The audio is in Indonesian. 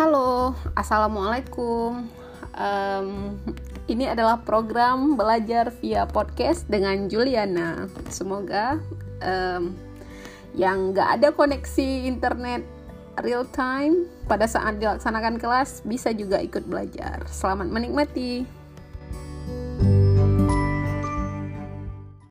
Halo, assalamualaikum. Um, ini adalah program belajar via podcast dengan Juliana. Semoga um, yang nggak ada koneksi internet real time pada saat dilaksanakan kelas bisa juga ikut belajar. Selamat menikmati.